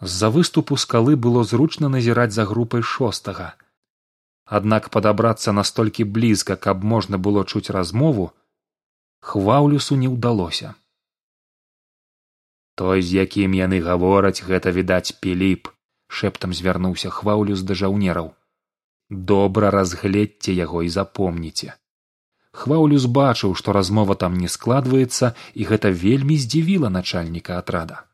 з-за выступу скалы было зручна назіраць за групай шостага. Аднак падабрацца настолькі блізка каб можна было чуць размову хваўлюсу не ўдалося. Той з якім яны гавораць гэта відаць піліп шэптам звярнуўся хваўлюс да жаўнераў. Добра разгледзьце яго і запомніце хваўлюс бачыў што размова там не складваецца і гэта вельмі здзівіла начальніка атрада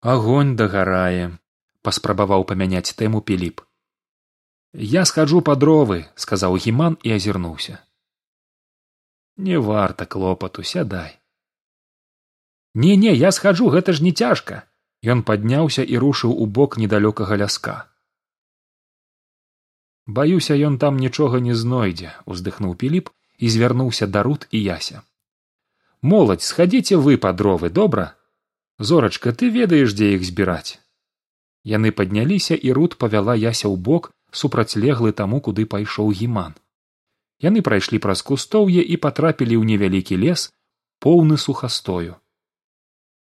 агонь дагарае паспрабаваў памяняць тэму піліп я схаджу па дровы сказаў гіман і азірнуўся не варта клопату сядай не не я схаджу гэта ж не цяжка Ён падняўся і рушыў у бок недалёкага ляска. Баюся, ён там нічога не знойдзе, уздыхнуў піліп і звярнуўся да рут і яся. Моладзь, схадзіце вы па дровы добра. Зорачка, ты ведаеш, дзе іх збіраць. Яны падняліся і рут павяла яся ў бок супрацьлеглы таму, куды пайшоў гіман. Яны прайшлі праз кустоўе і патрапілі ў невялікі лес поўны сухастою.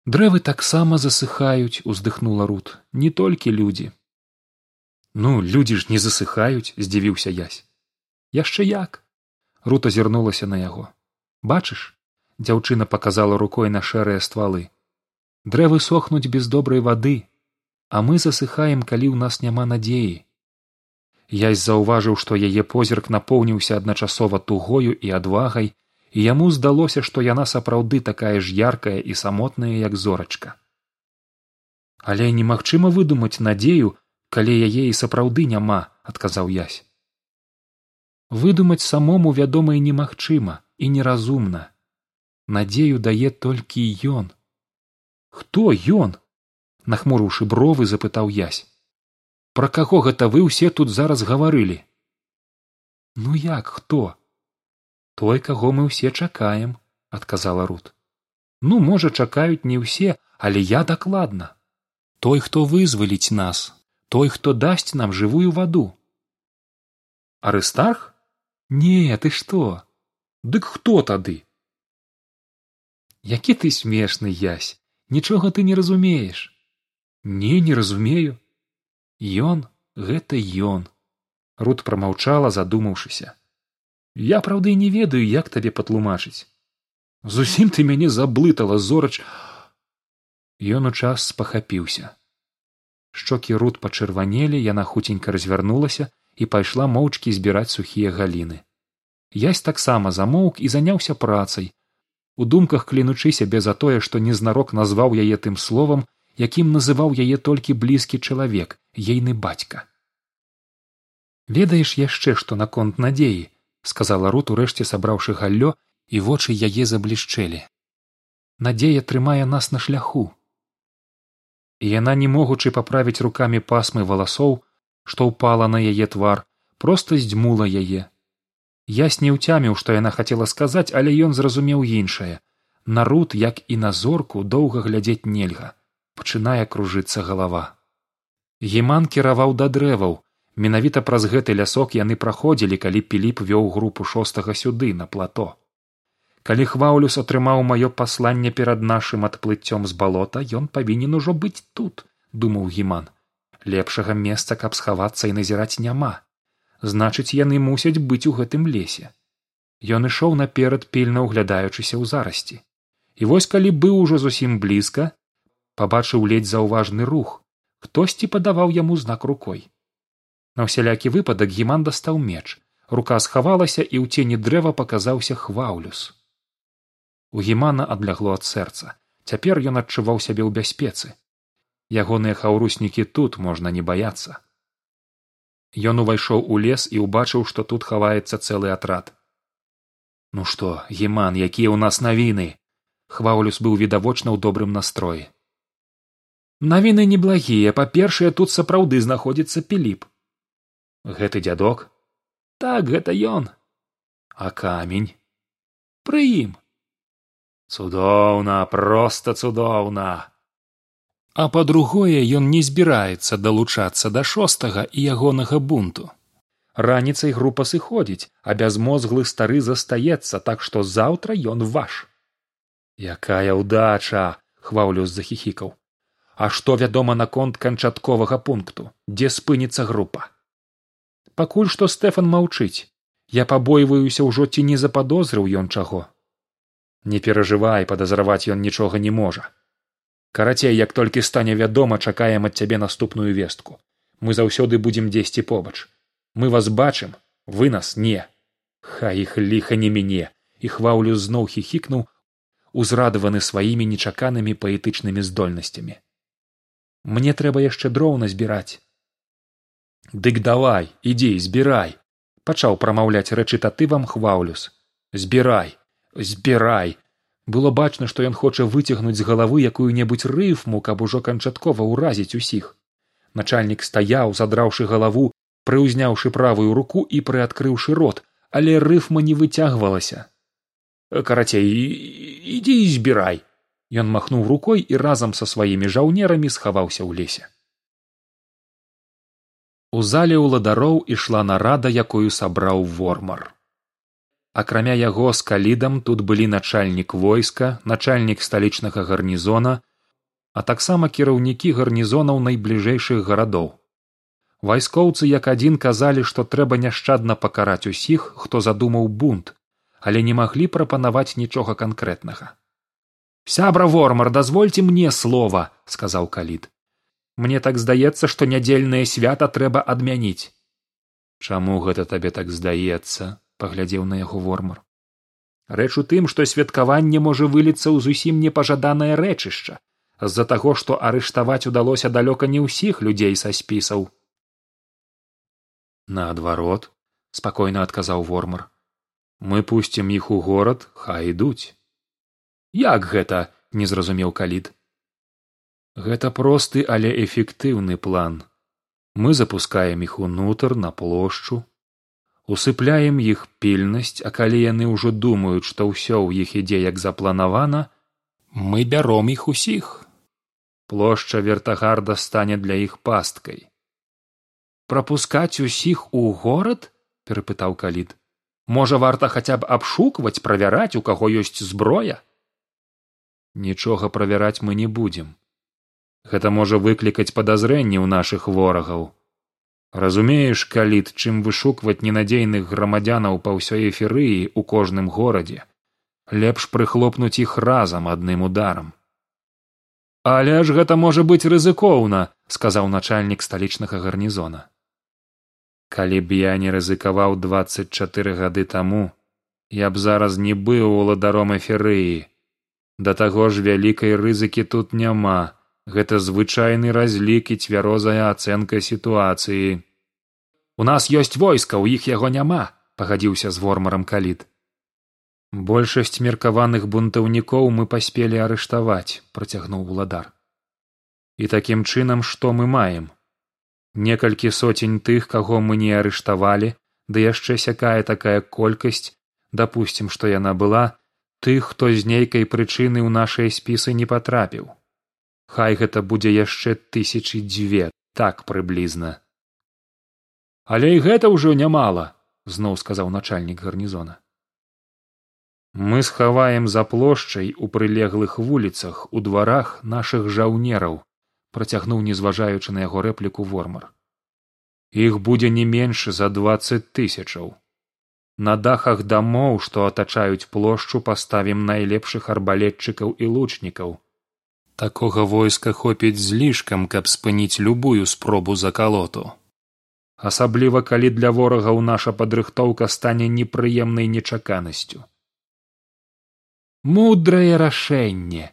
Дрэвы таксама засыхаюць уздыхнула рут. Не толькі людзі ну людзі ж не засыхаюць здзівіўся язь яшчэ як рут азірнулася на яго. Бачыш дзяўчына показала рукой на шэрыя ствалы дрэвы сохнуць без добрай вады а мы засыхаем калі ў нас няма надзеі. Язь заўважыў што яе позірк напоўніўся адначасова тугою і адвагай і яму здалося што яна сапраўды такая ж яркая і самотная як зорачка. Але немагчыма выдумаць надзею калі яе і сапраўды няма адказаў язь выдумаць самому вядома і немагчыма і неразумна. Надзею дае толькі ён хто ён нахмурыўшы бровы запытаў язь пра каго гэта вы ўсе тут зараз гаварылі? Ну як хто? Той каго мы ўсе чакаем адказала рут. Ну можа чакаюць не ўсе але я дакладна. Той хто вызваліць нас той хто дасць нам жывую ваду арыстах не ты што? Дык хто тады? Які ты смешны язь нічога ты не разумееш не не разумею ён гэта ён рут прамаўчала задумаўшыся. Я праўды не ведаю як табе патлумачыць. Зусім ты мяне заблытала зорач. Ён у час спахапіўся. Шчокі руд пачырванелі яна хуценька развярнулася і пайшла моўчкі збіраць сухія галіны. Язь таксама замоўк і заняўся працай у думках клінучы сябе за тое што незнарок назваў яе тым словам якім называў яе толькі блізкі чалавек ейны бацька. Ведаеш яшчэ што наконт надзеі сказала рут урэшце сабраўшы галлё і вочы яе заблішчэлі. Надзея трымае нас на шляху і яна не могучы паправіць рукамі пасмы валасоў што ўпала на яе твар проста здзьмула яе ясь не ўцяміў што яна хацела сказаць але ён зразумеў іншае. На рут як і на зорку доўга глядзець нельга. Пачынае кружыцца галава. Геман кіраваў да дрэваў. Менавіта праз гэты лясок яны праходзілі калі піліп вёў групу шостага сюды на плато. Калі хваўлюс атрымаў маё пасланне перад нашым адплыццём з балота ён павінен ужо быць тут думаў гіман. Лепшага месца каб схавацца і назіраць няма значыць яны мусяць быць у гэтым лесе. Ён ішоў наперад пільна ўглядаючыся ў зарасці. І вось калі быў ужо зусім блізка пабачыў ледзь заўважны рух. Хтосьці падаваў яму знак рукой. На ўсялякі выпадак гіман дастаў меч. Рука схавалася і ў цені дрэва паказаўся хваўлюс у гімана адлягло ад сэрца. Цяпер ён адчуваў сябе ў бяспецы. Ягоныя хаўруснікі тут можна не баяцца ён увайшоў у лес і ўбачыў што тут хаваецца цэлы атрад. Ну што гіман якія ў нас навіны? Хваўлюс быў відавочна ў добрым настроі навіны неблагія па першае тут сапраўды знаходзіцца піліп. Гэты дзядок? Так гэта ён. А камень? Пры ім. Цудоўна проста цудоўна а па другое ён не збіраецца далучацца да шостага і ягонага бунту. Раніцай група сыходзіць а бязмозглы стары застаецца так што заўтра ён ваш. Якая ўдача хваўлюс захіхікаў. А што вядома наконт канчатковага пункту? Дзе спыніцца група? Пакуль што стэфан маўчыць. Я пабойваюся ўжо ці не западозрыў ён чаго? Не перажывай падазраваць ён нічога не можа карацей як толькі стане вядома чакаем ад цябе наступную вестку. Мы заўсёды будзем дзесьці побач. Мы вас бачым вы нас не. Хай іх ліха не мяне. І хваўлю зноў хіхікнуў узрадаваны сваімі нечаканымі паэтычнымі здольнасцямі. Мне трэба яшчэ дроў назбіраць. Дык давай ідзі збірай. Пачаў прамаўляць рэчытатывам хваўлюс збірай збірай было бачна што ён хоча выцягнуць з галавы якую небудзь рыфму каб ужо канчаткова ўразіць усіх. Начальнік стаяў задраўшы галаву прыўзняўшы правую руку і прыадкрыўшы рот але рыфма не выцягвалася. Карацей ідзі і збірай! Ён махнуў рукой і разам са сваімі жаўнерамі схаваўся ў лесе. У зале ўладароў ішла нарада якую сабраў вормар акрамя яго з калідам тут былі начальнік войска начальнік сталічнага гарнізона а таксама кіраўнікі гарнізонаў найбліжэйшых гарадоў. Вайскоўцы як адзін казалі што трэба няшчадна пакараць усіх хто задумаў бунт але не маглі прапанаваць нічога канкрэтнага. Сябра вормар дазвольце мне слова сказаў калід. Мне так здаецца што нядзельнае свята трэба адмяніць чаму гэта табе так здаецца паглядзеў на яго вормар. Рэч у тым што святкаванне можа выліцца ў зусім непажаданае рэчышча з за таго што арыштаваць удалося далёка не ўсіх людзей са спісаў. Наадварот спакойна адказаў вормар мы пусцім іх у горад хай ідуць. Як гэта? Не зразумеў калід. Гэта просты але эфектыўны план. Мы запускаем іх унутр на плошчу усыпляем іх пільнасць а калі яны ўжо думаюць што ўсё ў іх ідзе як запланавана мы бяром іх усіх. Плошча вертагарда стане для іх пасткай. Пропускаць усіх у горад? перапытаў калід. Можа варта хаця б абшукваць правяраць у каго ёсць зброя? Нічога правяраць мы не будзем. Гэта можа выклікаць падазрэнні ў нашых ворагаў разумееш калід чым вышукваць ненадзейных грамадзянаў па ўсёй эферыі ў кожным горадзе лепш прыхлопнуць іх разам адным ударам. Але ж гэта можа быць рызыкоўна сказаў начальнік сталічнага гарнізона. Калі б я не рызыкаваў двадцать чатыры гады таму я б зараз не быў уладаром эферыі да таго ж вялікай рызыкі тут няма гэта звычайны разлік і цвярозая ацэнка сітуацыі. У нас ёсць войска ў іх яго няма пагадзіўся з вормарам калід большасць меркаваных бунтаўнікоў мы паспелі арыштаваць працягнуў уладар. І такім чынам што мы маем? Некалькі соцень тых каго мы не арыштавалі ды яшчэ сякая такая колькасць дапусцім што яна была тых хто з нейкай прычыны ў нашыя спісы не патрапіў хай гэта будзе яшчэ тысячи дзве так прыблізна. Але і гэта ўжо нямала зноў сказаў начальнік гарнізона. Мы схаваем за плошчай у прылеглых вуліцах у дварах нашых жаўнераў працягнуў не зважаючы на яго рэпліку вормар. Іх будзе не менш за двадцать тысячаў. На дахах дамоў што атачаюць плошчу паставім найлепшых арбалетчыкаў і лучнікаў такога войска хопіць злішкам каб спыніць любую спробу закалоту. Асабліва калі для ворагаў наша падрыхтоўка стане непрыемнай нечаканасцю. Мудрае рашэнне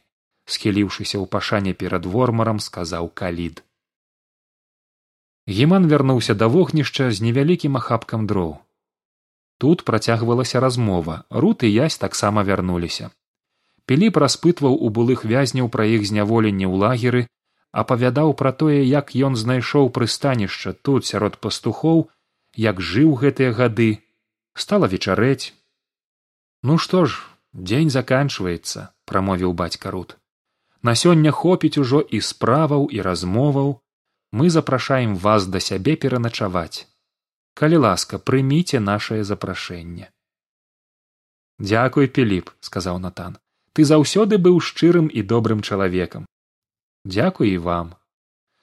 схіліўшыся ў пашане перад вормарам сказаў калід. Геман вярнуўся да вогнішча з невялікім ахапкам дроў. Тут працягвалася размова рут і язь таксама вярнуліся піліп распытваў у былых вязняў пра іх зняволенне ў лагеры апавядаў пра тое як ён знайшоў прыстанішча тут сярод пастухоў як жыў гэтыя гады. Стала вечарэць. Ну што ж дзень заканчваецца прамовіў бацька рут. На сёння хопіць ужо і справаў і размоваў. Мы запрашаем вас да сябе пераначаваць. Калі ласка прыміце нашае запрашэнне дзякуй піліп сказаў натан ты заўсёды быў шчырым і добрым чалавекам. Дзякуй і вам.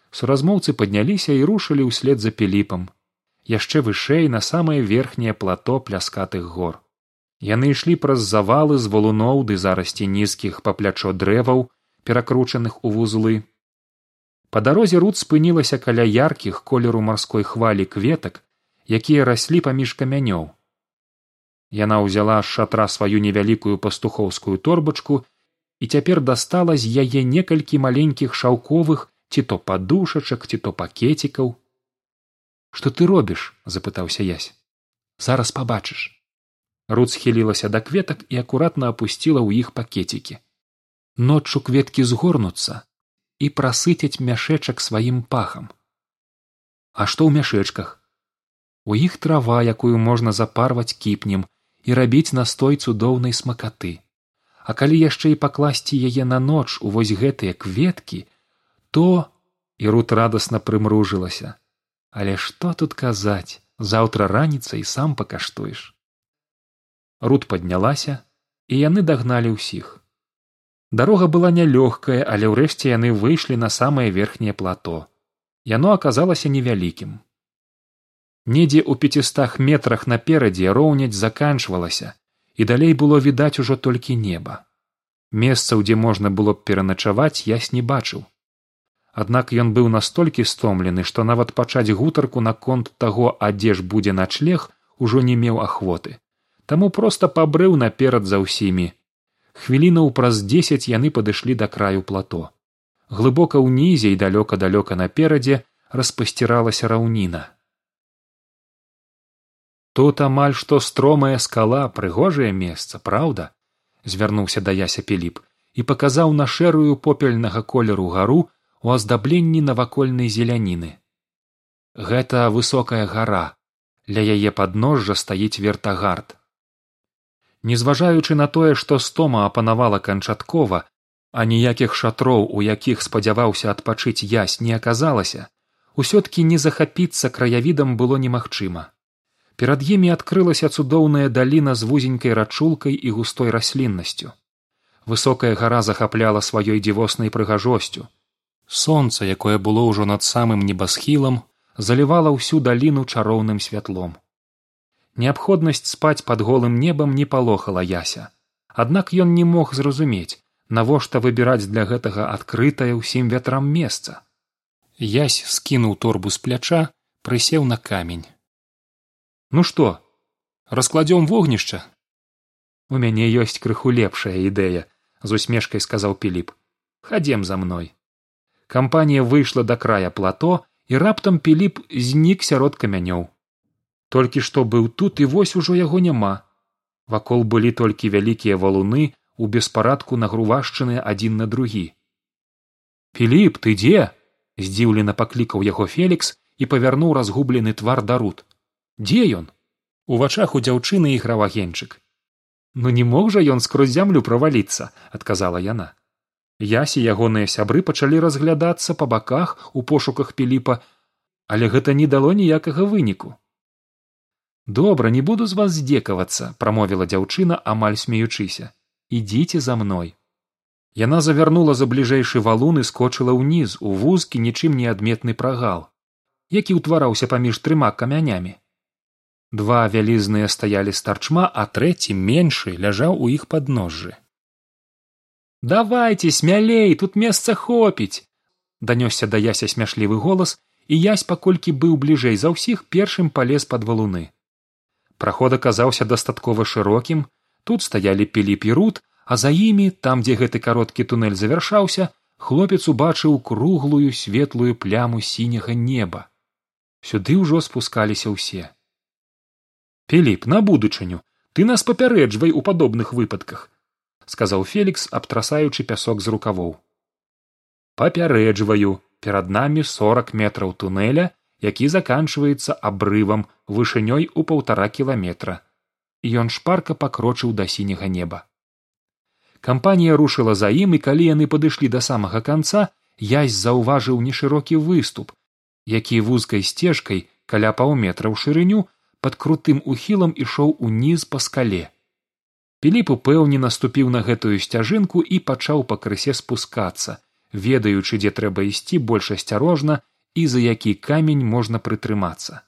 Суразмоўцы падняліся і рушылі ўслед за піліпам яшчэ вышэй на самае верхняе плато пляскатых гор. Яны ішлі праз завалы з валуноў ды зарасці нізкіх па плячо дрэваў перакручаных у вузлы. Па дарозе руд спынілася каля яркіх колеру марской хвалі кветак якія раслі паміж камянёў Яна ўзяла з шатра сваю невялікую пастухоўскую торбачку і цяпер дастала з яе некалькі маленькіх шаўковых ці то падушачак ці то пакецікаў што ты робіш запытаўся язь зараз пабачыш руд схілілася да кветак і акуратна апусціла ў іх пакецікі ноччу кветкі згорнуцца і прасыцяць мяшэчак сваім пахам а што ў мяшэчках? У іх трава якую можна запарваць кіпнем і рабіць настой цудоўнай смакаты. А калі яшчэ і пакласці яе на ноч у вось гэтыя кветкі то і рут радасна прымружылася але што тут казаць заўтра раніцай сам пакаштуеш рут паднялася і яны дагналі ўсіх. Дарога была нялёгкая але ўрэшце яны выйшлі на самае верхняе плато. Яно аказалася невялікім недзе ў пяцістах метрах наперадзе роўняць заканчвалася і далей было відаць ужо толькі неба. Месцаў дзе можна было б пераначаваць ясь не бачыў. Аднак ён быў настолькі стомлены што нават пачаць гутарку наконт таго а дзе ж будзе начлег ужо не меў ахвоты. Таму проста пабрыў наперад за ўсімі. Хвілінаў праз дзесяць яны падышлі да краю плато. Глыбока ўнізе і далёка далёка наперадзе распасціралася раўніна тут амаль што стромая скала прыгожае месца праўда? Звярнуўся да яся піліп і паказаў на шэрую попельнага колеру гару у аздабленні навакольнай зеляніны. Гэта высокая гара. Ля яе падножжа стаіць вертагард. Незважаючы на тое што стома апанавала канчаткова а ніякіх шатроў у якіх спадзяваўся адпачыць язь не аказалася усё ткі не захапіцца краявідам было немагчыма перад імі адкрылася цудоўная даліна з вузенькай рачулкай і густой расліннасцю. Высокая гара захапляла сваёй дзівоснай прыгажосцю. Сонца якое было ўжо над самым небасхілам залівала ўсю даліну чароўным святлом. Неабходнасць спаць под голым небам не палохала яся. Аднак ён не мог зразумець навошта выбіраць для гэтага адкрытае ўсім вятрам месца. Язь скінуў торбу з пляча прысеў на камень ну што раскладзём вогнішча у мяне ёсць крыху лепшая ідэя з усмешкай сказаў піліп хадзем за мной. Кампанія выйшла да края плато і раптам піліп знік сярод камянёў толькі што быў тут і вось ужо яго няма вакол былі толькі вялікія валуны у беспарадку нагрувашчаныя адзін на другі піліп ты дзе здзіўлена паклікаў яго фелікс і павярнуў разгублены твар дарут дзе ён? У вачах у дзяўчыны іграў агеньчык. Ну не мог жа ён скрозь зямлю праваліцца адказала яна. Ясі ягоныя сябры пачалі разглядацца па баках у пошуках піліпа але гэта не дало ніякага выніку. Добра не буду з вас здзекавацца прамовіла дзяўчына амаль смеючыся. Ідзіце за мной яна завярнула за бліжэйшы валун і скочыла ўніз у вузкі нічым не адметны прагал які ўтвараўся паміж трыма камянямі два вялізныя стаялі старчма а трэці меншы ляжаў у іх падножжы. Давайте смялей тут месца хопіць данёсся да яся смяшлівы голас і язь паколькі быў бліжэй за ўсіх першым палез пад валуны. Праход аказаўся дастаткова шырокім тут стаялі піліпі рут а за імі там дзе гэты кароткі тунэль завяршаўся хлопец убачыў круглую светлую пляму сіняга неба. Сюды ўжо спускаліся ўсе філіп на будучыню ты нас папярэджвай у падобных выпадках сказаў фелікс абтрасаючы пясок з рукавоў папярэджваю. Перад намі сорак метраў тунэля які заканчваецца абрывам вышынёй у паўтара кіламетра і ён шпарка пакрочыў да сіняга неба. Кампанія рушыла за ім і калі яны падышлі да самага канца язь заўважыў нешырокі выступ які вузкай сцежкай каля паўметра ў шырыню под крутым ухілам ішоў уніз па скале. Піліп упэўнена ступіў на гэтую сцяжынку і пачаў пакрысе спускацца ведаючы дзе трэба ісці больш асцярожна і за які камень можна прытрымацца.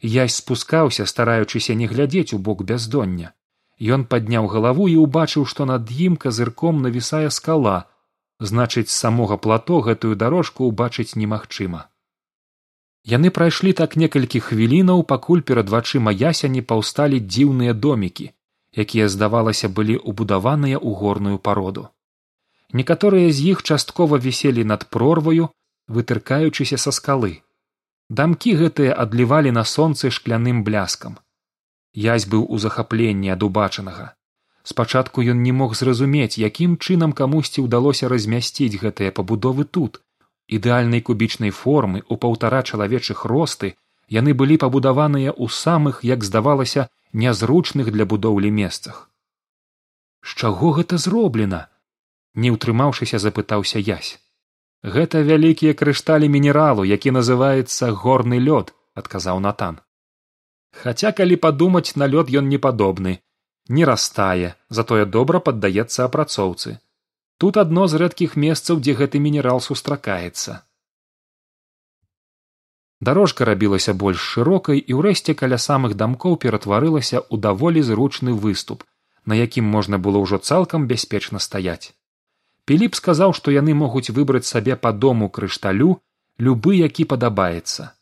Язь спускаўся стараючыся не глядзець у бок бяздоння. Ён падняў галаву і ўбачыў што над ім казырком навісае скала. Значыць з самога плато гэтую дарожку ўбачыць немагчыма яны прайшлі так некалькі хвілінаў пакуль перад вачыма яся не паўсталі дзіўныя домікі якія здавалася былі ўбудаваныя ў горную пароду. Некаторыя з іх часткова віселі над прорваю вытыркаючыся са скалы. Дамкі гэтыя адлівалі на сонцы шкляным бляскам. Язь быў у захапленні ад убачанага. Спачатку ён не мог зразумець якім чынам камусьці ўдалося размясціць гэтыя пабудовы тут ідэальнай кубічнай формы у паўтара чалавечых росты яны былі пабудаваныя ў самых як здавалася нязручных для будоўлі месцах. З чаго гэта зроблена не ўтрымаўшыся запытаўся язь гэта вялікія крышталі мінералу які называецца горны лёд адказаў натан. Хаця калі падумаць на лёд ён не падобны не растае затое добра паддаецца апрацоўцы тут адно з рэдкіх месцаў дзе гэты мінерал сустракаецца. Дарожка рабілася больш шырокай і ўрэшце каля самых дамкоў ператварылася ў даволі зручны выступ на якім можна было ўжо цалкам бяспечна стаяць. Піліп сказаў што яны могуць выбраць сабе па дому крышталю любы які падабаецца.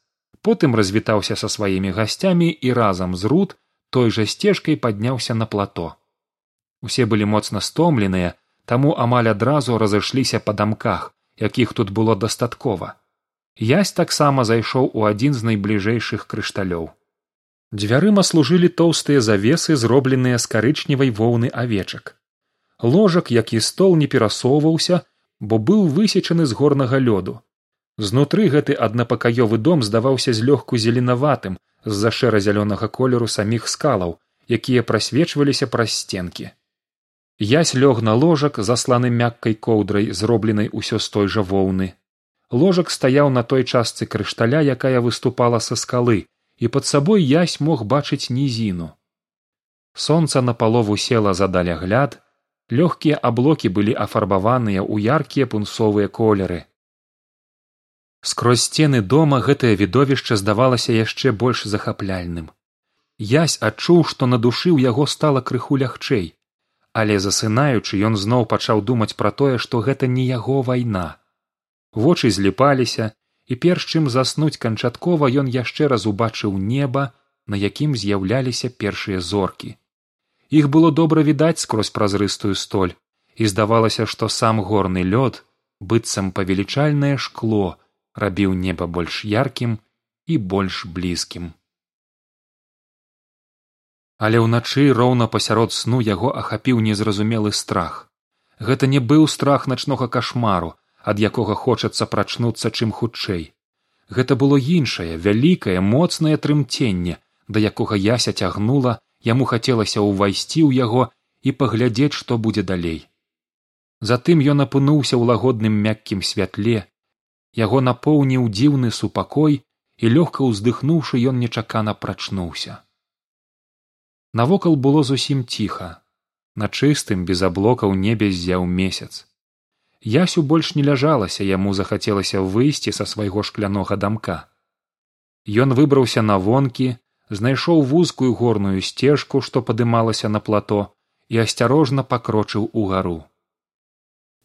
Потым развітаўся са сваімі гасцямі і разам з руд той жа сцежкай падняўся на плато. Усе былі моцна стомленыя таму амаль адразу разышліся па дамках якіх тут было дастаткова. Язь таксама зайшоў у адзін з найбліжэйшых крышталёў. Дзвярыма служылі тоўстыя завесы зробленыя з карычневай воўны авечак. Ложак як і стол не перасоўваўся бо быў высечаны з горнага лёду. Знутры гэты аднапакаёвы дом здаваўся злёгку зеленаватым з за шэра зялёнага колеру саміх скалаў якія прасвечваліся праз сценкі язь лёг на ложак засланы мяккай коўдрай зробленай усё з той жа воўны. Ложак стаяў на той частцы крышталя якая выступала са скалы і пад сабой язь мог бачыць нізіну. Сонца напалову села за далягляд лёгкія аблокі былі афарбаваныя ў яркія пунсовыя колеры. Скрозь сцены дома гэтае відовішча здавалася яшчэ больш захапляльным. Язь адчуў што на душы ў яго стала крыху лягчэй але засынаючы ён зноў пачаў думаць пра тое што гэта не яго вайна. Вочы зліпаліся і перш чым заснуць канчаткова ён яшчэ раз убачыў неба на якім з'яўляліся першыя зоркі. Іх было добра відаць скрозь празрыстую столь і здавалася што сам горны лёд быццам павелічальнае шкло рабіў неба больш яркім і больш блізкім але ўначы роўна пасярод сну яго ахапіў незразумелы страх. Гэта не быў страх начнога кашмару ад якога хочацца прачнуцца чым хутчэй. Гэта было іншае вялікае моцнае трымценне да якога яся цягнула яму хацелася ўвайсці ў яго і паглядзець што будзе далей. Затым ён апынуўся ў лагодным мяккім святле яго напоўніў дзіўны супакой і лёгка ўздыхнуўшы ён нечакана прачнуўся навокал было зусім ціха на чыстым без аблокаў небе ззяў месяц. Ясю больш не ляжалася яму захацелася выйсці са свайго шклянога дамка. Ён выбраўся на вонкі знайшоў вузкую горную сцежку што падымалася на плато і асцярожна пакрочыў угару.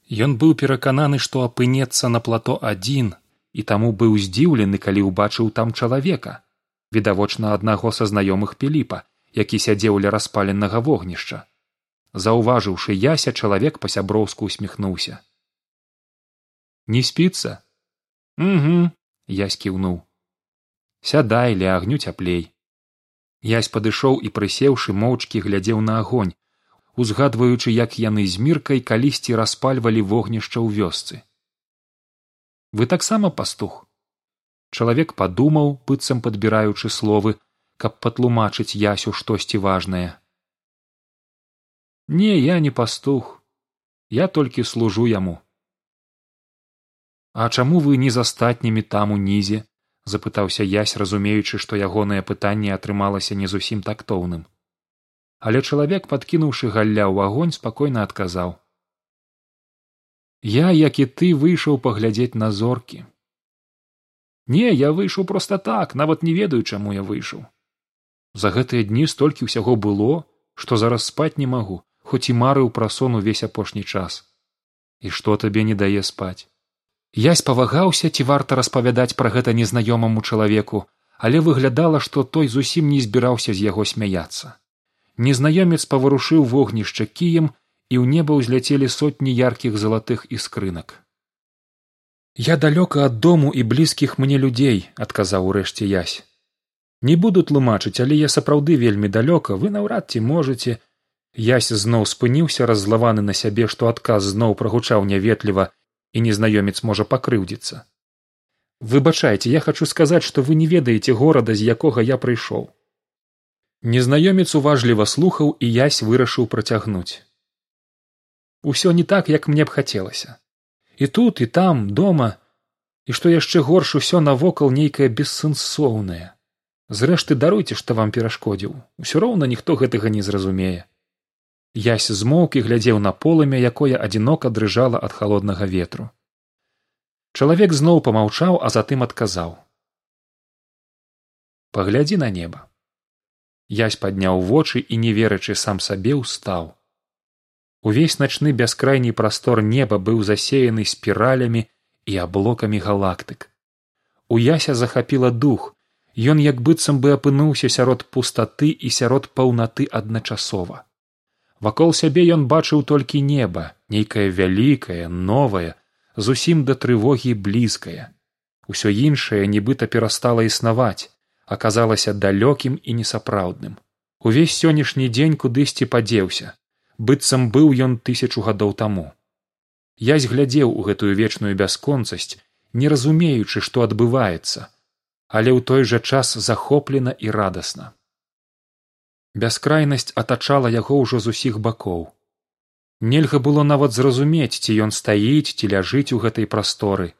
Ён быў перакананы што апынецца на плато адзін і таму быў здзіўлены калі ўбачыў там чалавека відавочна аднаго са знаёмых піліпа які сядзеў ля распаленага вогнішча. Заўважыўшы яся чалавек па сяброўску усміхнуўся. Не спіцца? Угу я скіўнуў сядай ля агню цяплей язь падышоў і прысеўшы моўчкі глядзеў на агонь узгадваючы як яны з міркай калісьці распальвалі вогнішча ў вёсцы. Вы таксама пастух? Чалавек падумаў быццам падбіраючы словы каб патлумачыць ясю штосьці важнае. Не я не пастух я толькі служу яму а чаму вы не з астатнімі там унізе запытаўся язь разумеючы што ягонае пытанне атрымалася не зусім тактоўным. Але чалавек падкінуўшы галля ў агонь спакойна адказаў. Я як і ты выйшаў паглядзець на зоркі не я выйшаў проста так нават не ведаю чаму я выйшаў за гэтыя дні столькі ўсяго было што зараз спаць не магу хоць і марыў пра сон увесь апошні час. І што табе не дае спаць? Я спавагаўся ці варта распавядаць пра гэта незнаёмаму чалавеку але выглядала што той зусім не збіраўся з яго смяяцца. Незнаёмец паварушыў вогнішча кіем і ў неба ўзляцелі сотні яркіх залатых іскрынак. Я далёка ад дому і блізкіх мне людзей адказаў урэшце язь не буду тлумачыць але я сапраўды вельмі далёка вы наўрад ці можете ясь зноў спыніўся раззлаваны на сябе што адказ зноў прагучаў няветліва і незнаёмец можа пакрыўдзіцца. Выбачайце я хачу сказаць што вы не ведаеце горада з якога я прыйшоў. Незнаёмец уважліва слухаў і ясь вырашыў працягнуць. Усё не так як мне б хацелася. І тут і там дома. І што яшчэ горш усё навокал нейкае бессэнсоўнае зрэшты даруйце што вам перашкодзіў. Усё роўна ніхто гэтага не зразумее. Ясь змоўк і глядзеў на полымя якое адзінока дрыжала ад халоднага ветру. Чалавек зноў памаўчаў а затым адказаў. Паглядзі на неба ясь падняў вочы і не верачы сам сабе ўстаў. Увесь начны бяскрайні прастор неба быў засеяны спіралямі і аблокамі галактык. У яся захапіла дух ён як быццам бы апынуўся сярод пустаты і сярод паўнаты адначасова. Вакол сябе ён бачыў толькі неба нейкае вялікае новае зусім да трывогі блізкае. Усё іншае нібыта перастала існаваць аказалася далёкім і несапраўдным. Увесь сённяшні дзень кудысьці падзеўся. Быццам быў ён тысячу гадоў таму. Язь глядзеў у гэтую вечную бясконцасць не разумеючы што адбываецца але ў той жа час захоплена і радасна. Бяскрайнасць атачала яго ўжо з усіх бакоў. Нельга было нават зразумець ці ён стаіць ці ляжыць у гэтай прасторы.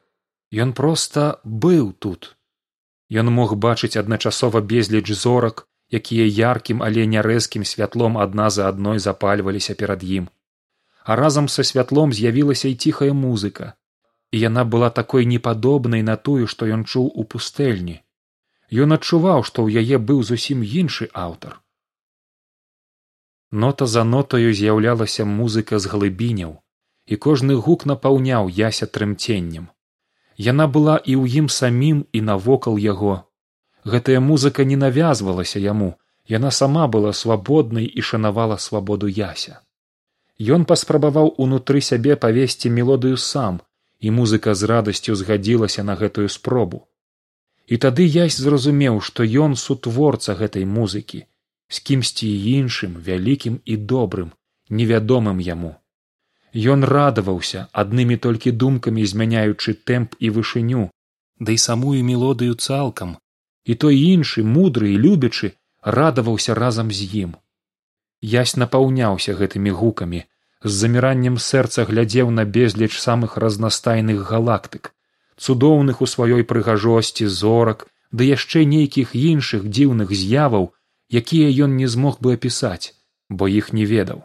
Ён проста быў тут. Ён мог бачыць адначасова безліч зорак якія яркім але нярэзкім святлом адна за адной запальваліся перад ім. А разам са святлом з'явілася і ціхая музыка і яна была такой непадобнай на тую што ён чуў у пустэльні. Ён адчуваў што ў яе быў зусім іншы аўтар. Нота за нотаю з'яўлялася музыка з глыбіняў і кожны гук напаўняў яся трымценнем. Яна была і ў ім самім і навокал яго. Гэтая музыка не навязвалася яму яна сама была свабоднай і шанавала свабоду яся. Ён паспрабаваў унутры сябе павесці мелодыю сам і музыка з радасцю згадзілася на гэтую спробу. І тады язь зразумеў што ён сутворца гэтай музыкі з кімсьці іншым вялікім і добрым невядомым яму. Ён радаваўся аднымі толькі думкамі змяняючы тэмп і вышыню да і самую мелодыю цалкам. І той іншы мудры і любячы радаваўся разам з ім. Ясь напаўняўся гэтымі гукамі з заміраннем сэрца глядзеў на безліч самых разнастайных галактык цудоўных у сваёй прыгажосці зорак ды яшчэ нейкіх іншых дзіўных з'яваў якія ён не змог бы апісаць бо іх не ведаў.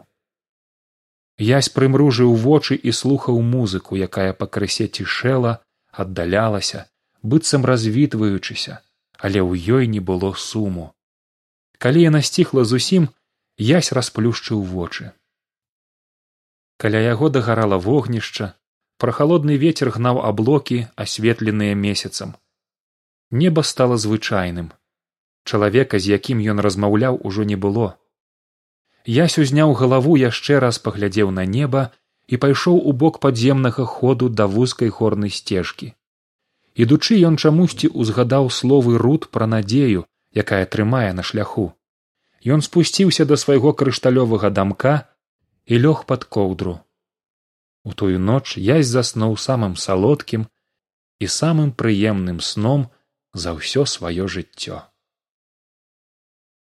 Язь прымружыў вочы і слухаў музыку якая пакрысе цішэла аддалялася быццам развітваючыся але ў ёй не было суму. Калі яна сціхла зусім язь расплюшчыў вочы каля яго дагарала вогнішча прахалодны вецер гнаў аблокі асветленыя месяцам. Неба стала звычайным. Чалавека з якім ён размаўляў ужо не было. Ясь узняў галаву яшчэ раз паглядзеў на неба і пайшоў у бок падземнага ходу да вузкай хорнай сцежкі. Ідучы ён чамусьці узгадаў словы руд пра надзею якая трымае на шляху. Ён спусціўся да свайго крышталёвага дамка і лёг пад коўдру. У тую ноч язь заснуў самым салодкім і самым прыемным сном за ўсё сваё жыццё